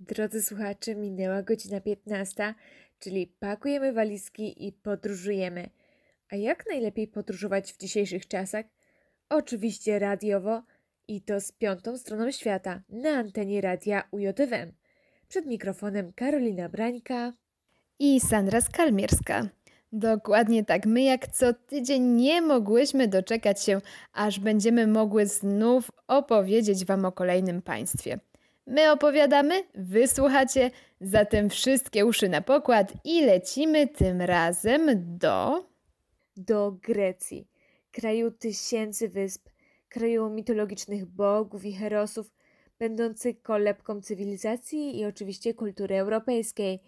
Drodzy słuchacze, minęła godzina 15, czyli pakujemy walizki i podróżujemy. A jak najlepiej podróżować w dzisiejszych czasach? Oczywiście radiowo i to z piątą stroną świata na antenie radia UJWM. Przed mikrofonem Karolina Brańka i Sandra Skalmierska. Dokładnie tak. My jak co tydzień nie mogłyśmy doczekać się, aż będziemy mogły znów opowiedzieć Wam o kolejnym państwie. My opowiadamy, wysłuchacie, zatem wszystkie uszy na pokład i lecimy tym razem do... Do Grecji, kraju tysięcy wysp, kraju mitologicznych bogów i herosów, będący kolebką cywilizacji i oczywiście kultury europejskiej.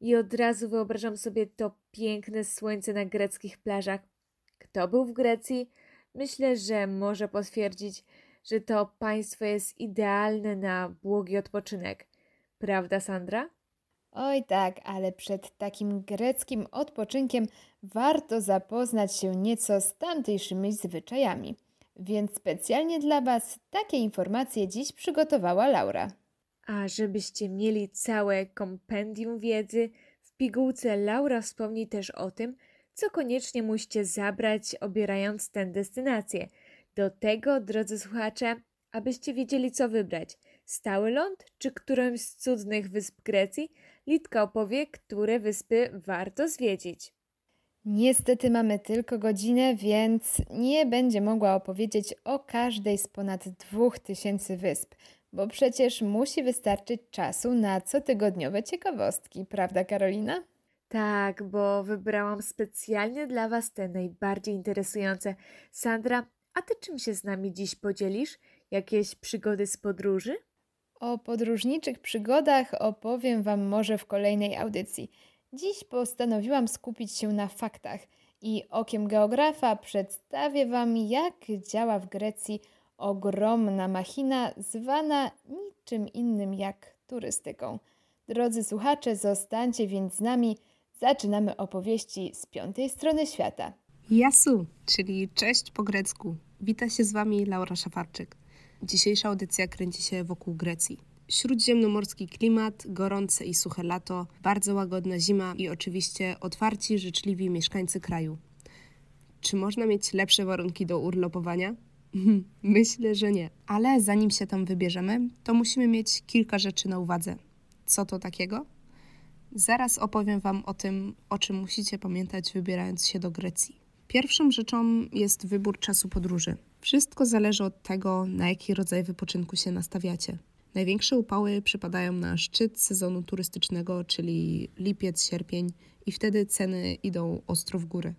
I od razu wyobrażam sobie to piękne słońce na greckich plażach. Kto był w Grecji? Myślę, że może potwierdzić, że to państwo jest idealne na błogi odpoczynek. Prawda, Sandra? Oj tak, ale przed takim greckim odpoczynkiem warto zapoznać się nieco z tamtejszymi zwyczajami. Więc specjalnie dla Was takie informacje dziś przygotowała Laura. A żebyście mieli całe kompendium wiedzy, w pigułce Laura wspomni też o tym, co koniecznie musicie zabrać, obierając tę destynację – do tego, drodzy słuchacze, abyście wiedzieli, co wybrać: stały ląd czy którąś z cudnych wysp Grecji, Litka opowie, które wyspy warto zwiedzić. Niestety mamy tylko godzinę, więc nie będzie mogła opowiedzieć o każdej z ponad dwóch tysięcy wysp, bo przecież musi wystarczyć czasu na cotygodniowe ciekawostki, prawda Karolina? Tak, bo wybrałam specjalnie dla Was te najbardziej interesujące. Sandra, a ty czym się z nami dziś podzielisz? Jakieś przygody z podróży? O podróżniczych przygodach opowiem Wam może w kolejnej audycji. Dziś postanowiłam skupić się na faktach i okiem geografa przedstawię Wam, jak działa w Grecji ogromna machina zwana niczym innym jak turystyką. Drodzy słuchacze, zostańcie więc z nami. Zaczynamy opowieści z piątej strony świata. Jasu, czyli cześć po grecku. Wita się z Wami Laura Szafarczyk. Dzisiejsza audycja kręci się wokół Grecji. Śródziemnomorski klimat, gorące i suche lato, bardzo łagodna zima i oczywiście otwarci, życzliwi mieszkańcy kraju. Czy można mieć lepsze warunki do urlopowania? Myślę, że nie. Ale zanim się tam wybierzemy, to musimy mieć kilka rzeczy na uwadze. Co to takiego? Zaraz opowiem Wam o tym, o czym musicie pamiętać, wybierając się do Grecji. Pierwszą rzeczą jest wybór czasu podróży. Wszystko zależy od tego, na jaki rodzaj wypoczynku się nastawiacie. Największe upały przypadają na szczyt sezonu turystycznego, czyli lipiec, sierpień, i wtedy ceny idą ostro w górę.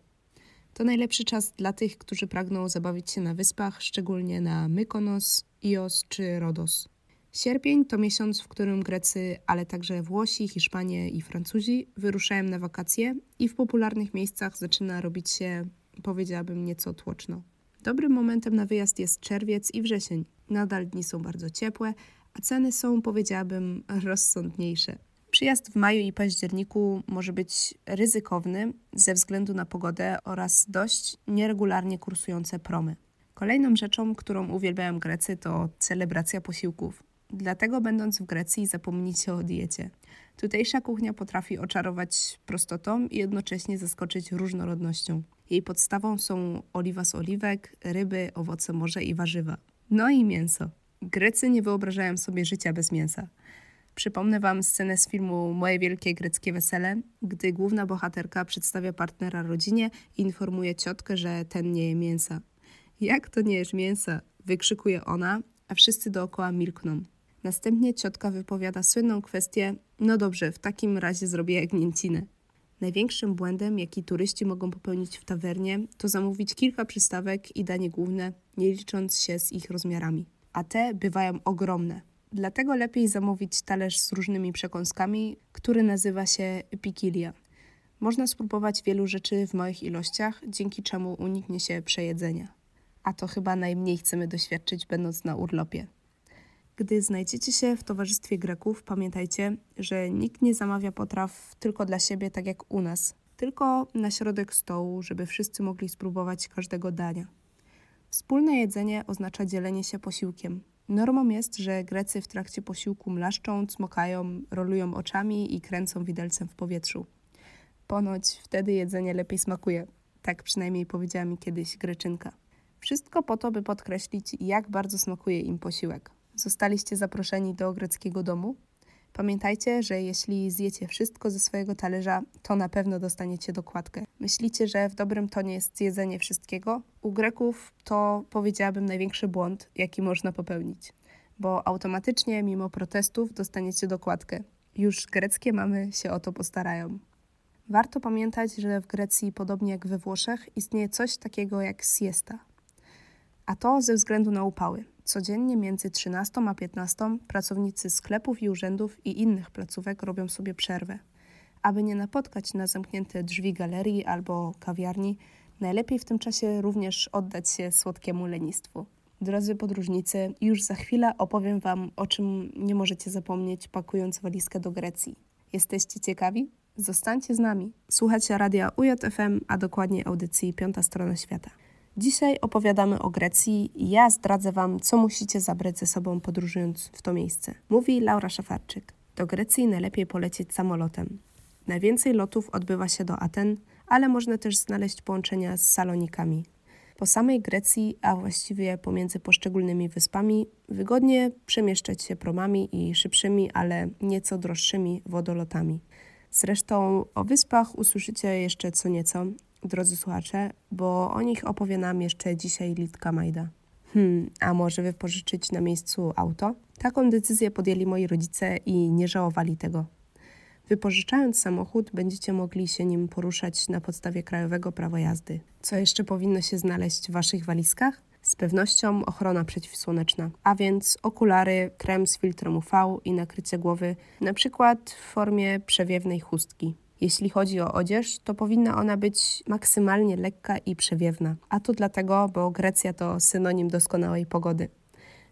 To najlepszy czas dla tych, którzy pragną zabawić się na wyspach, szczególnie na Mykonos, Ios czy Rodos. Sierpień to miesiąc, w którym Grecy, ale także Włosi, Hiszpanie i Francuzi wyruszają na wakacje i w popularnych miejscach zaczyna robić się powiedziałabym nieco tłoczno. Dobrym momentem na wyjazd jest czerwiec i wrzesień. Nadal dni są bardzo ciepłe, a ceny są, powiedziałabym, rozsądniejsze. Przyjazd w maju i październiku może być ryzykowny ze względu na pogodę oraz dość nieregularnie kursujące promy. Kolejną rzeczą, którą uwielbiają Grecy, to celebracja posiłków. Dlatego, będąc w Grecji, zapomnijcie o diecie. Tutejsza kuchnia potrafi oczarować prostotą i jednocześnie zaskoczyć różnorodnością. Jej podstawą są oliwa z oliwek, ryby, owoce morza i warzywa. No i mięso. Grecy nie wyobrażają sobie życia bez mięsa. Przypomnę Wam scenę z filmu Moje Wielkie Greckie Wesele, gdy główna bohaterka przedstawia partnera rodzinie i informuje ciotkę, że ten nie je mięsa. Jak to nie jesz mięsa? wykrzykuje ona, a wszyscy dookoła milkną. Następnie ciotka wypowiada słynną kwestię: No dobrze, w takim razie zrobię jagnięcinę. Największym błędem, jaki turyści mogą popełnić w tawernie, to zamówić kilka przystawek i danie główne, nie licząc się z ich rozmiarami. A te bywają ogromne. Dlatego lepiej zamówić talerz z różnymi przekąskami, który nazywa się pikilia. Można spróbować wielu rzeczy w małych ilościach, dzięki czemu uniknie się przejedzenia. A to chyba najmniej chcemy doświadczyć, będąc na urlopie. Gdy znajdziecie się w towarzystwie Greków, pamiętajcie, że nikt nie zamawia potraw tylko dla siebie, tak jak u nas, tylko na środek stołu, żeby wszyscy mogli spróbować każdego dania. Wspólne jedzenie oznacza dzielenie się posiłkiem. Normą jest, że Grecy w trakcie posiłku mlaszczą, cmokają, rolują oczami i kręcą widelcem w powietrzu. Ponoć wtedy jedzenie lepiej smakuje. Tak przynajmniej powiedziała mi kiedyś Greczynka. Wszystko po to, by podkreślić, jak bardzo smakuje im posiłek. Zostaliście zaproszeni do greckiego domu? Pamiętajcie, że jeśli zjecie wszystko ze swojego talerza, to na pewno dostaniecie dokładkę. Myślicie, że w dobrym tonie jest jedzenie wszystkiego? U Greków to powiedziałabym największy błąd, jaki można popełnić, bo automatycznie, mimo protestów, dostaniecie dokładkę. Już greckie mamy się o to postarają. Warto pamiętać, że w Grecji, podobnie jak we Włoszech, istnieje coś takiego jak siesta. A to ze względu na upały. Codziennie między 13 a 15 pracownicy sklepów i urzędów i innych placówek robią sobie przerwę. Aby nie napotkać na zamknięte drzwi galerii albo kawiarni, najlepiej w tym czasie również oddać się słodkiemu lenistwu. Drodzy podróżnicy, już za chwilę opowiem Wam, o czym nie możecie zapomnieć, pakując walizkę do Grecji. Jesteście ciekawi? Zostańcie z nami. Słuchajcie radia UJFM, a dokładnie audycji Piąta Strona Świata. Dzisiaj opowiadamy o Grecji i ja zdradzę Wam, co musicie zabrać ze sobą podróżując w to miejsce. Mówi Laura Szafarczyk. Do Grecji najlepiej polecieć samolotem. Najwięcej lotów odbywa się do Aten, ale można też znaleźć połączenia z Salonikami. Po samej Grecji, a właściwie pomiędzy poszczególnymi wyspami, wygodnie przemieszczać się promami i szybszymi, ale nieco droższymi wodolotami. Zresztą o wyspach usłyszycie jeszcze co nieco, drodzy słuchacze, bo o nich opowie nam jeszcze dzisiaj Litka Majda. Hmm, a może wypożyczyć na miejscu auto? Taką decyzję podjęli moi rodzice i nie żałowali tego. Wypożyczając samochód, będziecie mogli się nim poruszać na podstawie krajowego prawa jazdy. Co jeszcze powinno się znaleźć w Waszych walizkach? Z pewnością ochrona przeciwsłoneczna, a więc okulary, krem z filtrem UV i nakrycie głowy, na przykład w formie przewiewnej chustki. Jeśli chodzi o odzież, to powinna ona być maksymalnie lekka i przewiewna, a to dlatego, bo Grecja to synonim doskonałej pogody.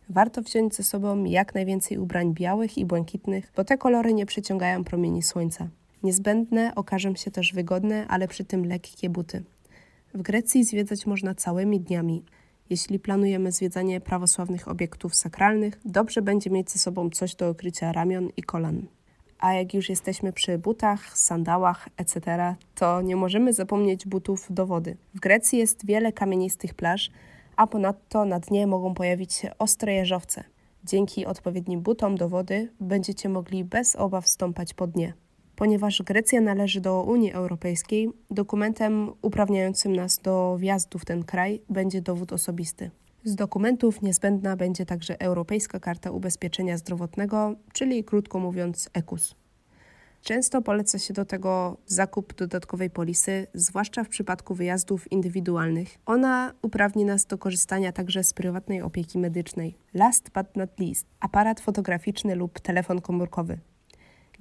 Warto wziąć ze sobą jak najwięcej ubrań białych i błękitnych, bo te kolory nie przyciągają promieni słońca. Niezbędne okażą się też wygodne, ale przy tym lekkie buty. W Grecji zwiedzać można całymi dniami. Jeśli planujemy zwiedzanie prawosławnych obiektów sakralnych, dobrze będzie mieć ze sobą coś do okrycia ramion i kolan. A jak już jesteśmy przy butach, sandałach, etc., to nie możemy zapomnieć butów do wody. W Grecji jest wiele kamienistych plaż, a ponadto na dnie mogą pojawić się ostre jeżowce. Dzięki odpowiednim butom do wody będziecie mogli bez obaw stąpać po dnie. Ponieważ Grecja należy do Unii Europejskiej, dokumentem uprawniającym nas do wjazdu w ten kraj będzie dowód osobisty. Z dokumentów niezbędna będzie także Europejska Karta Ubezpieczenia Zdrowotnego, czyli krótko mówiąc EKUS. Często poleca się do tego zakup dodatkowej polisy, zwłaszcza w przypadku wyjazdów indywidualnych. Ona uprawni nas do korzystania także z prywatnej opieki medycznej. Last but not least, aparat fotograficzny lub telefon komórkowy.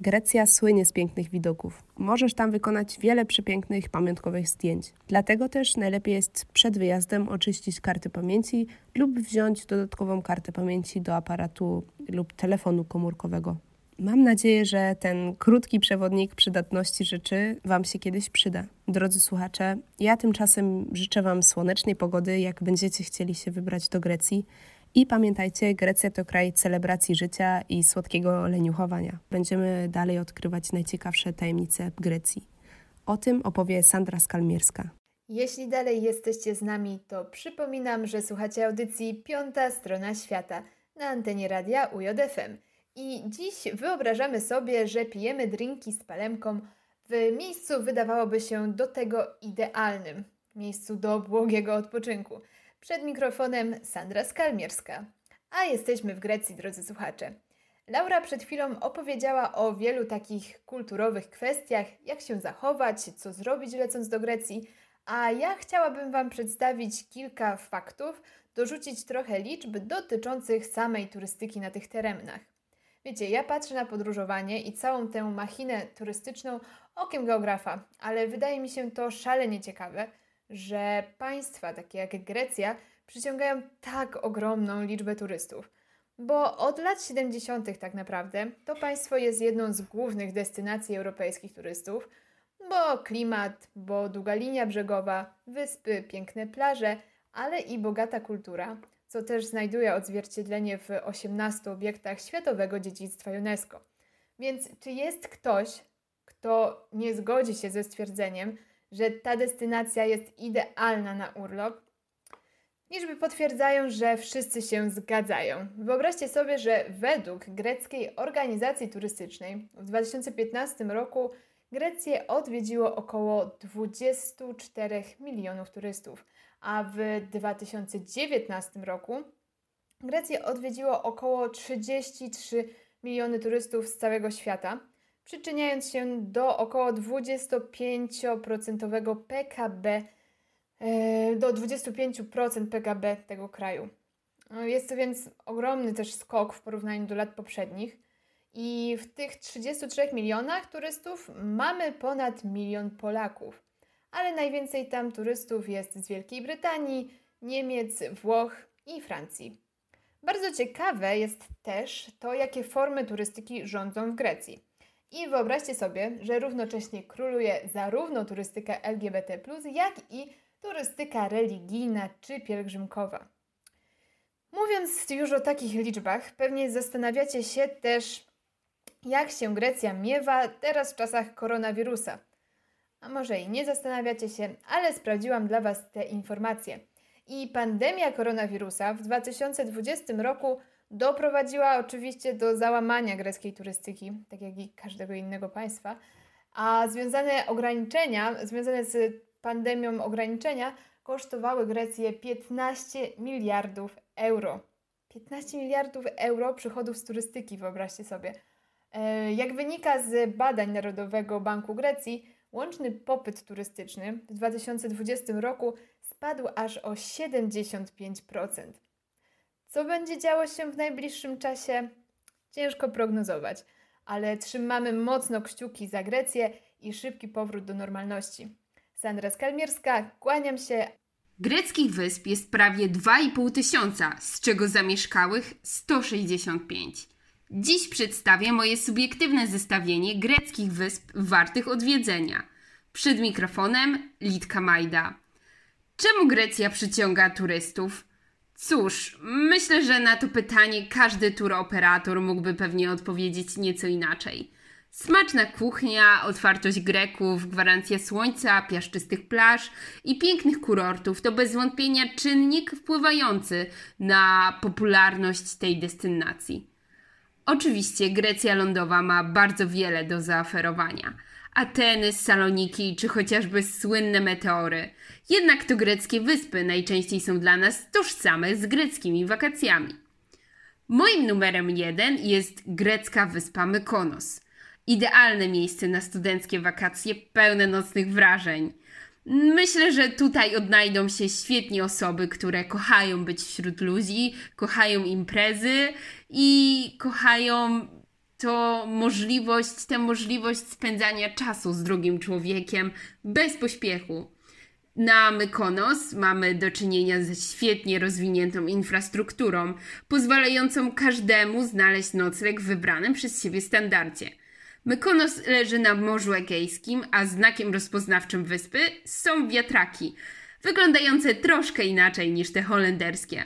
Grecja słynie z pięknych widoków. Możesz tam wykonać wiele przepięknych pamiątkowych zdjęć. Dlatego też najlepiej jest przed wyjazdem oczyścić karty pamięci lub wziąć dodatkową kartę pamięci do aparatu lub telefonu komórkowego. Mam nadzieję, że ten krótki przewodnik przydatności rzeczy Wam się kiedyś przyda. Drodzy słuchacze, ja tymczasem życzę Wam słonecznej pogody, jak będziecie chcieli się wybrać do Grecji. I pamiętajcie, Grecja to kraj celebracji życia i słodkiego leniuchowania. Będziemy dalej odkrywać najciekawsze tajemnice Grecji. O tym opowie Sandra Skalmierska. Jeśli dalej jesteście z nami, to przypominam, że słuchacie audycji Piąta Strona Świata na antenie radia UJFM. I dziś wyobrażamy sobie, że pijemy drinki z palemką w miejscu wydawałoby się do tego idealnym, miejscu do błogiego odpoczynku. Przed mikrofonem Sandra Skalmierska. A jesteśmy w Grecji, drodzy słuchacze. Laura przed chwilą opowiedziała o wielu takich kulturowych kwestiach, jak się zachować, co zrobić lecąc do Grecji, a ja chciałabym Wam przedstawić kilka faktów, dorzucić trochę liczb dotyczących samej turystyki na tych terenach. Wiecie, ja patrzę na podróżowanie i całą tę machinę turystyczną okiem geografa, ale wydaje mi się to szalenie ciekawe, że państwa takie jak Grecja przyciągają tak ogromną liczbę turystów. Bo od lat 70. tak naprawdę to państwo jest jedną z głównych destynacji europejskich turystów, bo klimat, bo długa linia brzegowa, wyspy, piękne plaże, ale i bogata kultura, co też znajduje odzwierciedlenie w 18 obiektach Światowego Dziedzictwa UNESCO. Więc czy jest ktoś, kto nie zgodzi się ze stwierdzeniem, że ta destynacja jest idealna na urlop? Liczby potwierdzają, że wszyscy się zgadzają. Wyobraźcie sobie, że według greckiej organizacji turystycznej w 2015 roku Grecję odwiedziło około 24 milionów turystów, a w 2019 roku Grecję odwiedziło około 33 miliony turystów z całego świata, przyczyniając się do około 25% PKB, e, do 25% PKB tego kraju. Jest to więc ogromny też skok w porównaniu do lat poprzednich. I w tych 33 milionach turystów mamy ponad milion Polaków. Ale najwięcej tam turystów jest z Wielkiej Brytanii, Niemiec, Włoch i Francji. Bardzo ciekawe jest też to, jakie formy turystyki rządzą w Grecji. I wyobraźcie sobie, że równocześnie króluje zarówno turystyka LGBT, jak i turystyka religijna czy pielgrzymkowa. Mówiąc już o takich liczbach, pewnie zastanawiacie się też, jak się Grecja miewa teraz w czasach koronawirusa. A może i nie zastanawiacie się, ale sprawdziłam dla Was te informacje. I pandemia koronawirusa w 2020 roku doprowadziła oczywiście do załamania greckiej turystyki, tak jak i każdego innego państwa, a związane ograniczenia, związane z pandemią ograniczenia kosztowały Grecję 15 miliardów euro. 15 miliardów euro przychodów z turystyki, wyobraźcie sobie. E, jak wynika z badań Narodowego Banku Grecji, łączny popyt turystyczny w 2020 roku spadł aż o 75%. Co będzie działo się w najbliższym czasie? Ciężko prognozować, ale trzymamy mocno kciuki za Grecję i szybki powrót do normalności. Sandra Skalmierska, kłaniam się. Greckich wysp jest prawie 2,5 tysiąca, z czego zamieszkałych 165. Dziś przedstawię moje subiektywne zestawienie greckich wysp wartych odwiedzenia. Przed mikrofonem Litka Majda. Czemu Grecja przyciąga turystów? Cóż, myślę, że na to pytanie każdy turoperator mógłby pewnie odpowiedzieć nieco inaczej. Smaczna kuchnia, otwartość Greków, gwarancja słońca, piaszczystych plaż i pięknych kurortów to bez wątpienia czynnik wpływający na popularność tej destynacji. Oczywiście Grecja lądowa ma bardzo wiele do zaoferowania. Ateny, Saloniki czy chociażby słynne meteory. Jednak to greckie wyspy najczęściej są dla nas tożsame z greckimi wakacjami. Moim numerem jeden jest grecka wyspa Mykonos. Idealne miejsce na studenckie wakacje pełne nocnych wrażeń. Myślę, że tutaj odnajdą się świetnie osoby, które kochają być wśród ludzi, kochają imprezy i kochają to możliwość, tę możliwość spędzania czasu z drugim człowiekiem bez pośpiechu. Na Mykonos mamy do czynienia ze świetnie rozwiniętą infrastrukturą, pozwalającą każdemu znaleźć nocleg w wybranym przez siebie standardzie. Mykonos leży na Morzu Egejskim, a znakiem rozpoznawczym wyspy są wiatraki, wyglądające troszkę inaczej niż te holenderskie.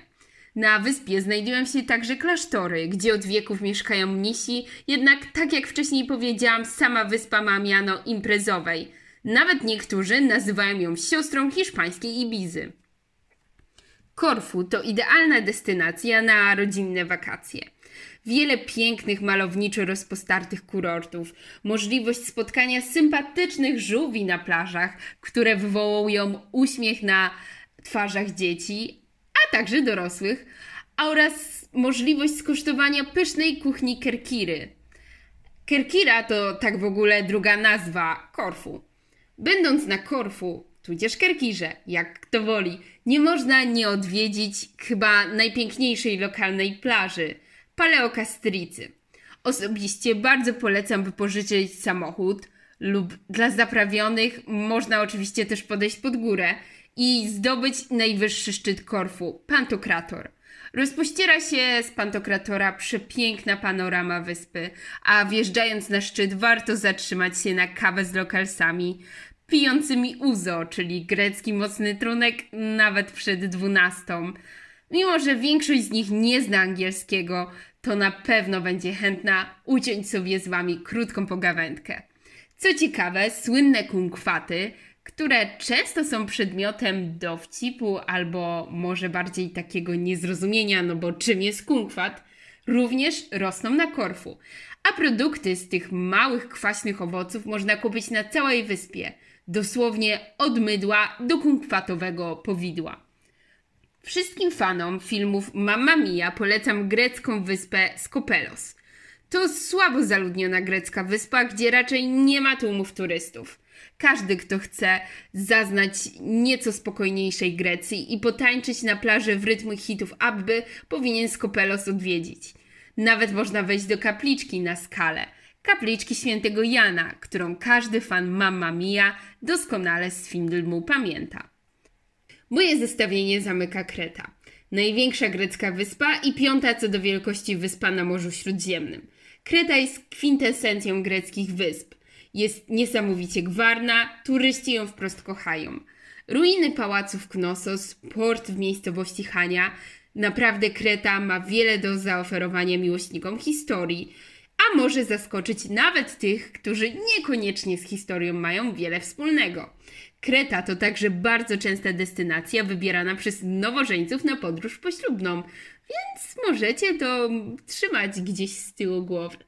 Na wyspie znajdują się także klasztory, gdzie od wieków mieszkają mnisi, jednak tak jak wcześniej powiedziałam, sama wyspa ma miano imprezowej. Nawet niektórzy nazywają ją siostrą hiszpańskiej Ibizy. Korfu to idealna destynacja na rodzinne wakacje. Wiele pięknych, malowniczo rozpostartych kurortów, możliwość spotkania sympatycznych żółwi na plażach, które wywołują uśmiech na twarzach dzieci, a także dorosłych, oraz możliwość skosztowania pysznej kuchni Kerkiry. Kerkira to tak w ogóle druga nazwa Korfu. Będąc na Korfu, tudzież Kerkirze, jak kto woli, nie można nie odwiedzić chyba najpiękniejszej lokalnej plaży Paleokastricy. Osobiście bardzo polecam wypożyczyć samochód lub dla zaprawionych można oczywiście też podejść pod górę i zdobyć najwyższy szczyt Korfu, Pantokrator. Rozpościera się z Pantokratora przepiękna panorama wyspy, a wjeżdżając na szczyt warto zatrzymać się na kawę z lokalsami, pijącymi uzo, czyli grecki mocny trunek, nawet przed dwunastą. Mimo, że większość z nich nie zna angielskiego, to na pewno będzie chętna uciąć sobie z Wami krótką pogawędkę. Co ciekawe, słynne kunkwaty, które często są przedmiotem dowcipu albo może bardziej takiego niezrozumienia, no bo czym jest kunkwat, również rosną na Korfu. A produkty z tych małych kwaśnych owoców można kupić na całej wyspie, dosłownie od mydła do kunkwatowego powidła. Wszystkim fanom filmów Mamma Mia polecam grecką wyspę Skopelos. To słabo zaludniona grecka wyspa, gdzie raczej nie ma tłumów turystów. Każdy, kto chce zaznać nieco spokojniejszej Grecji i potańczyć na plaży w rytmu hitów Abby, powinien Skopelos odwiedzić. Nawet można wejść do kapliczki na skalę. Kapliczki świętego Jana, którą każdy fan Mamma Mia doskonale z filmu pamięta. Moje zestawienie zamyka Kreta. Największa grecka wyspa i piąta co do wielkości wyspa na Morzu Śródziemnym. Kreta jest kwintesencją greckich wysp. Jest niesamowicie gwarna, turyści ją wprost kochają. Ruiny pałaców Knossos, port w miejscowości Hania. Naprawdę Kreta ma wiele do zaoferowania miłośnikom historii, a może zaskoczyć nawet tych, którzy niekoniecznie z historią mają wiele wspólnego. Kreta to także bardzo częsta destynacja wybierana przez nowożeńców na podróż poślubną, więc możecie to trzymać gdzieś z tyłu głowy.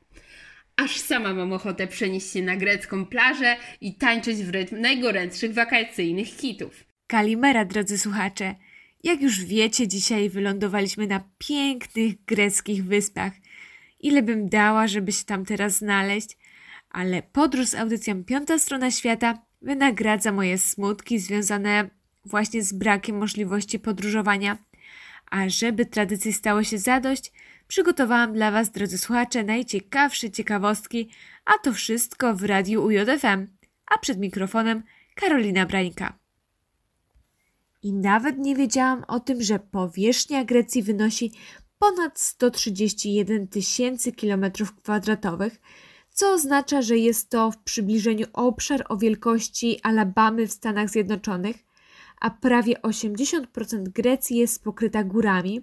Aż sama mam ochotę przenieść się na grecką plażę i tańczyć w rytm najgorętszych wakacyjnych hitów. Kalimera, drodzy słuchacze. Jak już wiecie, dzisiaj wylądowaliśmy na pięknych greckich wyspach. Ile bym dała, żeby się tam teraz znaleźć, ale podróż z audycją Piąta Strona Świata wynagradza moje smutki związane właśnie z brakiem możliwości podróżowania. A żeby tradycji stało się zadość, przygotowałam dla Was, drodzy słuchacze, najciekawsze ciekawostki, a to wszystko w radiu UJFM, a przed mikrofonem Karolina Brańka. I nawet nie wiedziałam o tym, że powierzchnia Grecji wynosi ponad 131 tysięcy kilometrów kwadratowych, co oznacza, że jest to w przybliżeniu obszar o wielkości Alabamy w Stanach Zjednoczonych, a prawie 80% Grecji jest pokryta górami.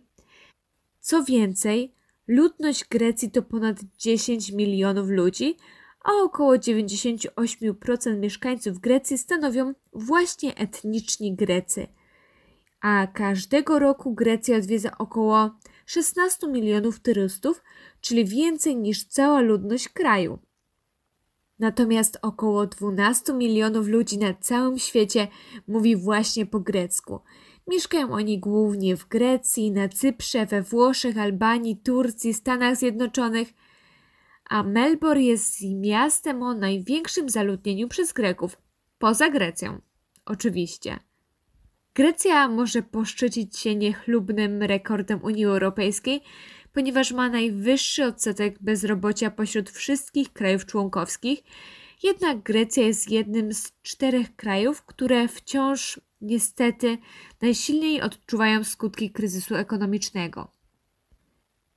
Co więcej, ludność Grecji to ponad 10 milionów ludzi, a około 98% mieszkańców Grecji stanowią właśnie etniczni Grecy. A każdego roku Grecja odwiedza około 16 milionów turystów, czyli więcej niż cała ludność kraju. Natomiast około 12 milionów ludzi na całym świecie mówi właśnie po grecku. Mieszkają oni głównie w Grecji, na Cyprze, we Włoszech, Albanii, Turcji, Stanach Zjednoczonych, a Melbourne jest miastem o największym zaludnieniu przez Greków, poza Grecją, oczywiście. Grecja może poszczycić się niechlubnym rekordem Unii Europejskiej, ponieważ ma najwyższy odsetek bezrobocia pośród wszystkich krajów członkowskich. Jednak Grecja jest jednym z czterech krajów, które wciąż niestety najsilniej odczuwają skutki kryzysu ekonomicznego.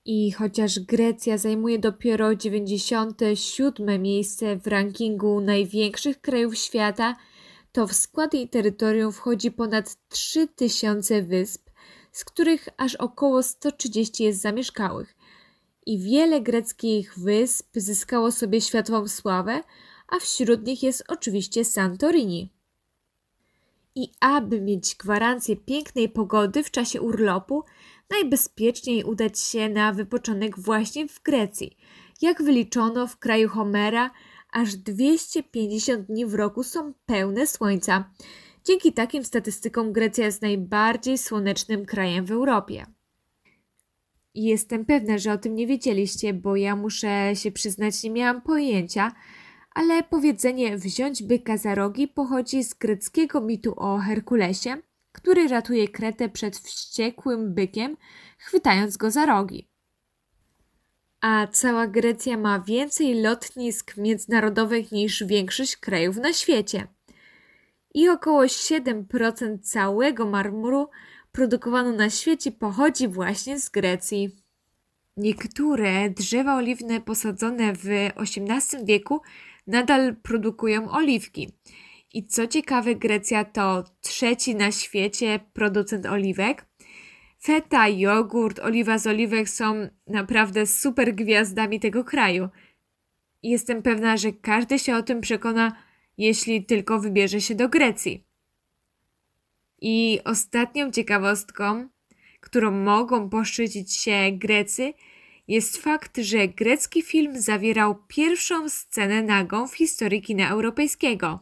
I chociaż Grecja zajmuje dopiero 97 miejsce w rankingu największych krajów świata, to w skład jej terytorium wchodzi ponad 3000 wysp, z których aż około 130 jest zamieszkałych. I wiele greckich wysp zyskało sobie światową sławę, a wśród nich jest oczywiście Santorini. I aby mieć gwarancję pięknej pogody w czasie urlopu, najbezpieczniej udać się na wypoczynek właśnie w Grecji. Jak wyliczono w kraju Homera, aż 250 dni w roku są pełne słońca. Dzięki takim statystykom Grecja jest najbardziej słonecznym krajem w Europie. Jestem pewna, że o tym nie wiedzieliście, bo ja muszę się przyznać, nie miałam pojęcia, ale powiedzenie wziąć byka za rogi pochodzi z greckiego mitu o Herkulesie, który ratuje Kretę przed wściekłym bykiem, chwytając go za rogi a cała Grecja ma więcej lotnisk międzynarodowych niż większość krajów na świecie. I około 7% całego marmuru produkowano na świecie pochodzi właśnie z Grecji. Niektóre drzewa oliwne posadzone w XVIII wieku nadal produkują oliwki. I co ciekawe, Grecja to trzeci na świecie producent oliwek. Feta, jogurt, oliwa z oliwek są naprawdę super gwiazdami tego kraju. Jestem pewna, że każdy się o tym przekona, jeśli tylko wybierze się do Grecji. I ostatnią ciekawostką, którą mogą poszczycić się Grecy, jest fakt, że grecki film zawierał pierwszą scenę nagą w historii kina europejskiego.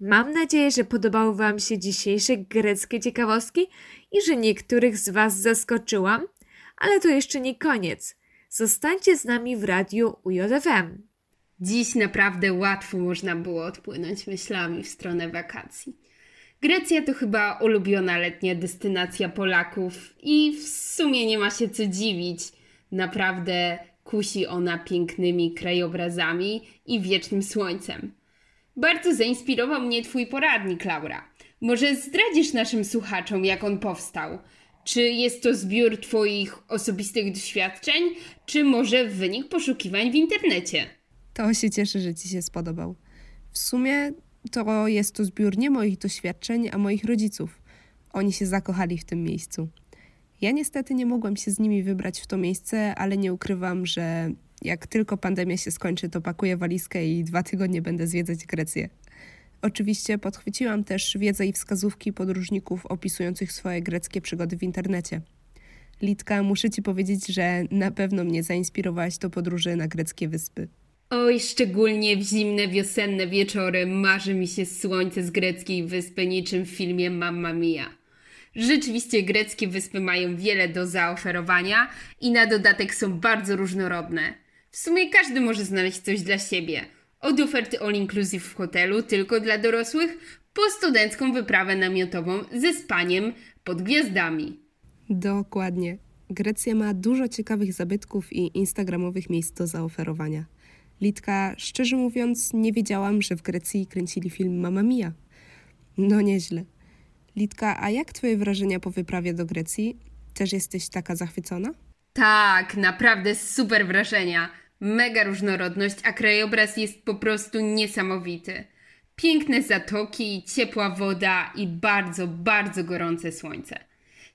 Mam nadzieję, że podobały Wam się dzisiejsze greckie ciekawostki i że niektórych z Was zaskoczyłam, ale to jeszcze nie koniec. Zostańcie z nami w radiu UJFM. Dziś naprawdę łatwo można było odpłynąć myślami w stronę wakacji. Grecja to chyba ulubiona letnia destynacja Polaków i w sumie nie ma się co dziwić. Naprawdę kusi ona pięknymi krajobrazami i wiecznym słońcem. Bardzo zainspirował mnie Twój poradnik, Laura. Może zdradzisz naszym słuchaczom, jak on powstał? Czy jest to zbiór Twoich osobistych doświadczeń, czy może wynik poszukiwań w internecie? To się cieszę, że Ci się spodobał. W sumie to jest to zbiór nie moich doświadczeń, a moich rodziców. Oni się zakochali w tym miejscu. Ja niestety nie mogłam się z nimi wybrać w to miejsce, ale nie ukrywam, że jak tylko pandemia się skończy, to pakuję walizkę i dwa tygodnie będę zwiedzać Grecję. Oczywiście podchwyciłam też wiedzę i wskazówki podróżników opisujących swoje greckie przygody w internecie. Litka, muszę ci powiedzieć, że na pewno mnie zainspirowałaś do podróży na greckie wyspy. Oj, szczególnie w zimne wiosenne wieczory marzy mi się słońce z greckiej wyspy niczym w filmie Mamma Mia. Rzeczywiście greckie wyspy mają wiele do zaoferowania i na dodatek są bardzo różnorodne. W sumie każdy może znaleźć coś dla siebie. Od oferty all inclusive w hotelu tylko dla dorosłych, po studencką wyprawę namiotową ze spaniem pod gwiazdami. Dokładnie. Grecja ma dużo ciekawych zabytków i instagramowych miejsc do zaoferowania. Litka, szczerze mówiąc, nie wiedziałam, że w Grecji kręcili film Mamma Mia. No nieźle. Litka, a jak twoje wrażenia po wyprawie do Grecji? Też jesteś taka zachwycona? Tak, naprawdę super wrażenia. Mega różnorodność, a krajobraz jest po prostu niesamowity. Piękne zatoki, ciepła woda i bardzo, bardzo gorące słońce.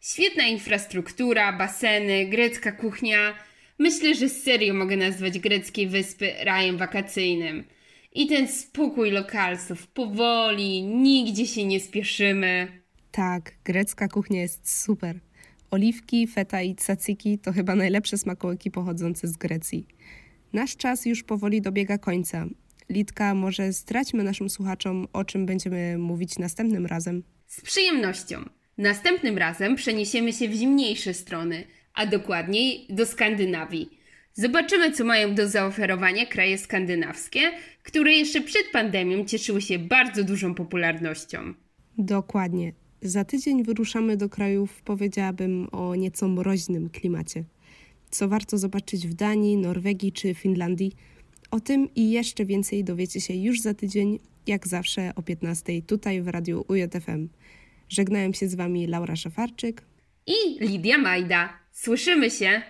Świetna infrastruktura, baseny, grecka kuchnia. Myślę, że serio mogę nazwać greckie wyspy rajem wakacyjnym. I ten spokój lokalsów, powoli, nigdzie się nie spieszymy. Tak, grecka kuchnia jest super. Oliwki, feta i tzatziki to chyba najlepsze smakołyki pochodzące z Grecji. Nasz czas już powoli dobiega końca. Litka, może zdradźmy naszym słuchaczom, o czym będziemy mówić następnym razem. Z przyjemnością. Następnym razem przeniesiemy się w zimniejsze strony, a dokładniej do Skandynawii. Zobaczymy, co mają do zaoferowania kraje skandynawskie, które jeszcze przed pandemią cieszyły się bardzo dużą popularnością. Dokładnie. Za tydzień wyruszamy do krajów, powiedziałabym, o nieco mroźnym klimacie. Co warto zobaczyć w Danii, Norwegii czy Finlandii? O tym i jeszcze więcej dowiecie się już za tydzień, jak zawsze o 15 tutaj w radiu UJFM. Żegnają się z Wami Laura Szafarczyk I Lidia Majda. Słyszymy się!